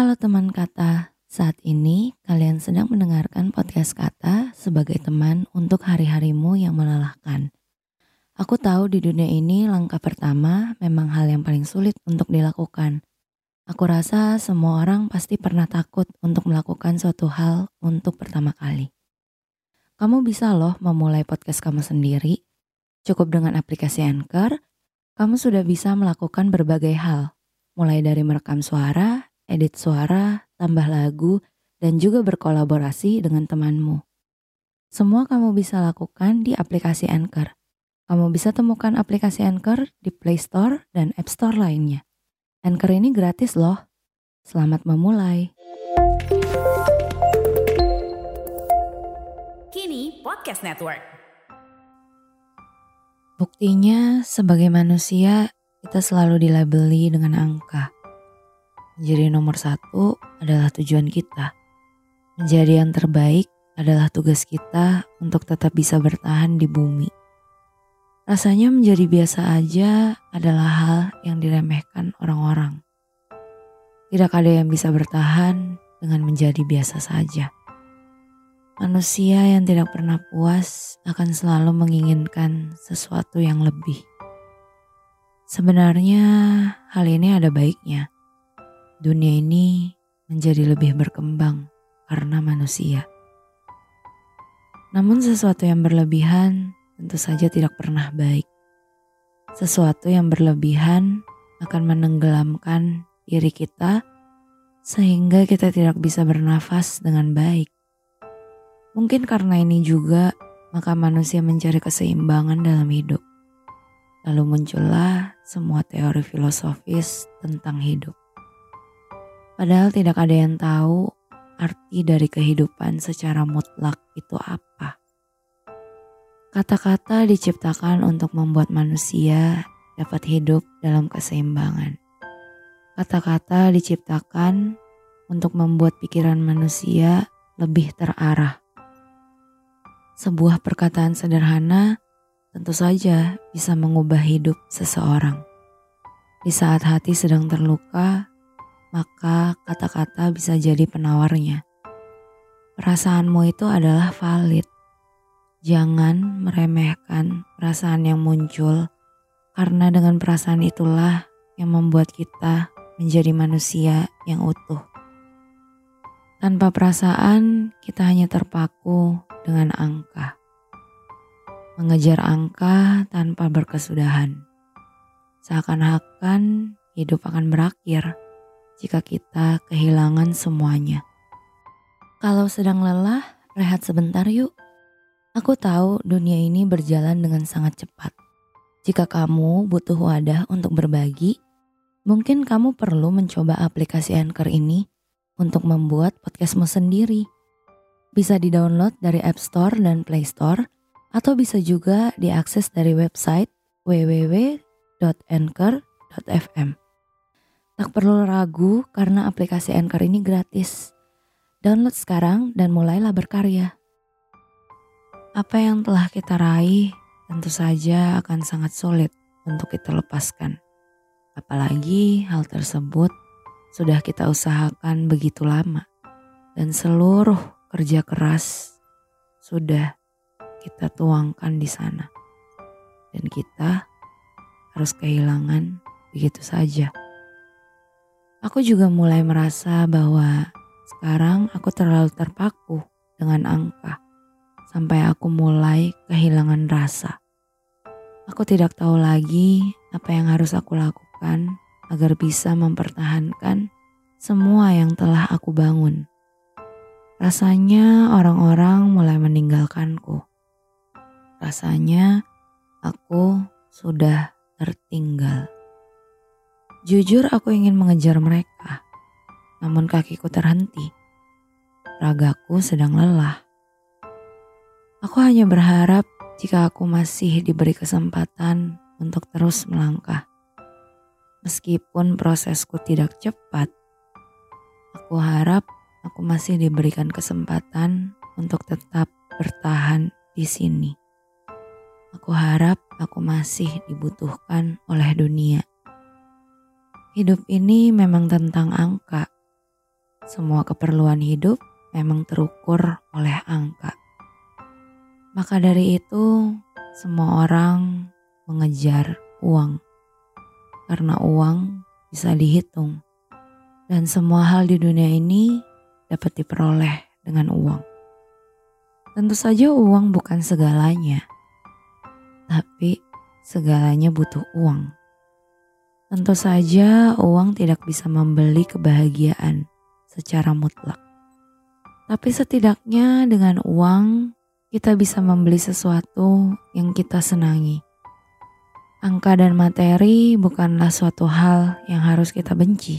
Halo teman kata, saat ini kalian sedang mendengarkan podcast kata sebagai teman untuk hari-harimu yang melelahkan. Aku tahu di dunia ini langkah pertama memang hal yang paling sulit untuk dilakukan. Aku rasa semua orang pasti pernah takut untuk melakukan suatu hal untuk pertama kali. Kamu bisa loh memulai podcast kamu sendiri. Cukup dengan aplikasi Anchor, kamu sudah bisa melakukan berbagai hal, mulai dari merekam suara, edit suara, tambah lagu, dan juga berkolaborasi dengan temanmu. Semua kamu bisa lakukan di aplikasi Anchor. Kamu bisa temukan aplikasi Anchor di Play Store dan App Store lainnya. Anchor ini gratis loh. Selamat memulai. Kini Podcast Network. Buktinya, sebagai manusia, kita selalu dilabeli dengan angka. Menjadi nomor satu adalah tujuan kita. Menjadi yang terbaik adalah tugas kita untuk tetap bisa bertahan di bumi. Rasanya menjadi biasa aja adalah hal yang diremehkan orang-orang. Tidak ada yang bisa bertahan dengan menjadi biasa saja. Manusia yang tidak pernah puas akan selalu menginginkan sesuatu yang lebih. Sebenarnya, hal ini ada baiknya dunia ini menjadi lebih berkembang karena manusia. Namun sesuatu yang berlebihan tentu saja tidak pernah baik. Sesuatu yang berlebihan akan menenggelamkan diri kita sehingga kita tidak bisa bernafas dengan baik. Mungkin karena ini juga maka manusia mencari keseimbangan dalam hidup. Lalu muncullah semua teori filosofis tentang hidup. Padahal tidak ada yang tahu arti dari kehidupan secara mutlak itu apa. Kata-kata diciptakan untuk membuat manusia dapat hidup dalam keseimbangan. Kata-kata diciptakan untuk membuat pikiran manusia lebih terarah. Sebuah perkataan sederhana tentu saja bisa mengubah hidup seseorang. Di saat hati sedang terluka, maka kata-kata bisa jadi penawarnya. Perasaanmu itu adalah valid. Jangan meremehkan perasaan yang muncul, karena dengan perasaan itulah yang membuat kita menjadi manusia yang utuh. Tanpa perasaan, kita hanya terpaku dengan angka. Mengejar angka tanpa berkesudahan. Seakan-akan hidup akan berakhir jika kita kehilangan semuanya. Kalau sedang lelah, rehat sebentar yuk. Aku tahu dunia ini berjalan dengan sangat cepat. Jika kamu butuh wadah untuk berbagi, mungkin kamu perlu mencoba aplikasi Anchor ini untuk membuat podcastmu sendiri. Bisa di-download dari App Store dan Play Store, atau bisa juga diakses dari website www.anchor.fm. Tak perlu ragu karena aplikasi Anchor ini gratis. Download sekarang dan mulailah berkarya. Apa yang telah kita raih tentu saja akan sangat sulit untuk kita lepaskan. Apalagi hal tersebut sudah kita usahakan begitu lama dan seluruh kerja keras sudah kita tuangkan di sana. Dan kita harus kehilangan begitu saja. Aku juga mulai merasa bahwa sekarang aku terlalu terpaku dengan angka sampai aku mulai kehilangan rasa. Aku tidak tahu lagi apa yang harus aku lakukan agar bisa mempertahankan semua yang telah aku bangun. Rasanya orang-orang mulai meninggalkanku. Rasanya aku sudah tertinggal. Jujur aku ingin mengejar mereka, namun kakiku terhenti. Ragaku sedang lelah. Aku hanya berharap jika aku masih diberi kesempatan untuk terus melangkah. Meskipun prosesku tidak cepat, aku harap aku masih diberikan kesempatan untuk tetap bertahan di sini. Aku harap aku masih dibutuhkan oleh dunia. Hidup ini memang tentang angka. semua keperluan hidup memang terukur oleh angka. Maka dari itu, semua orang mengejar uang, karena uang bisa dihitung, dan semua hal di dunia ini dapat diperoleh dengan uang. Tentu saja, uang bukan segalanya, tapi segalanya butuh uang. Tentu saja, uang tidak bisa membeli kebahagiaan secara mutlak, tapi setidaknya dengan uang kita bisa membeli sesuatu yang kita senangi. Angka dan materi bukanlah suatu hal yang harus kita benci.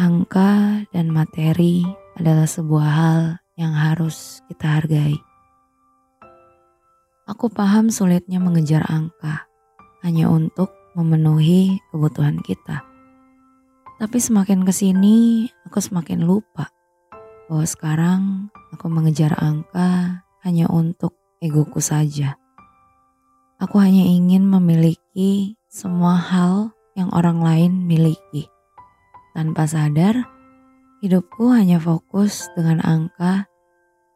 Angka dan materi adalah sebuah hal yang harus kita hargai. Aku paham sulitnya mengejar angka hanya untuk memenuhi kebutuhan kita. Tapi semakin ke sini, aku semakin lupa bahwa sekarang aku mengejar angka hanya untuk egoku saja. Aku hanya ingin memiliki semua hal yang orang lain miliki. Tanpa sadar, hidupku hanya fokus dengan angka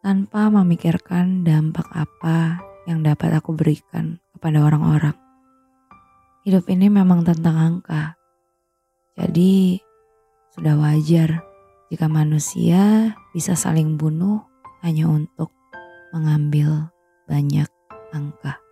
tanpa memikirkan dampak apa yang dapat aku berikan kepada orang-orang. Hidup ini memang tentang angka. Jadi, sudah wajar jika manusia bisa saling bunuh hanya untuk mengambil banyak angka.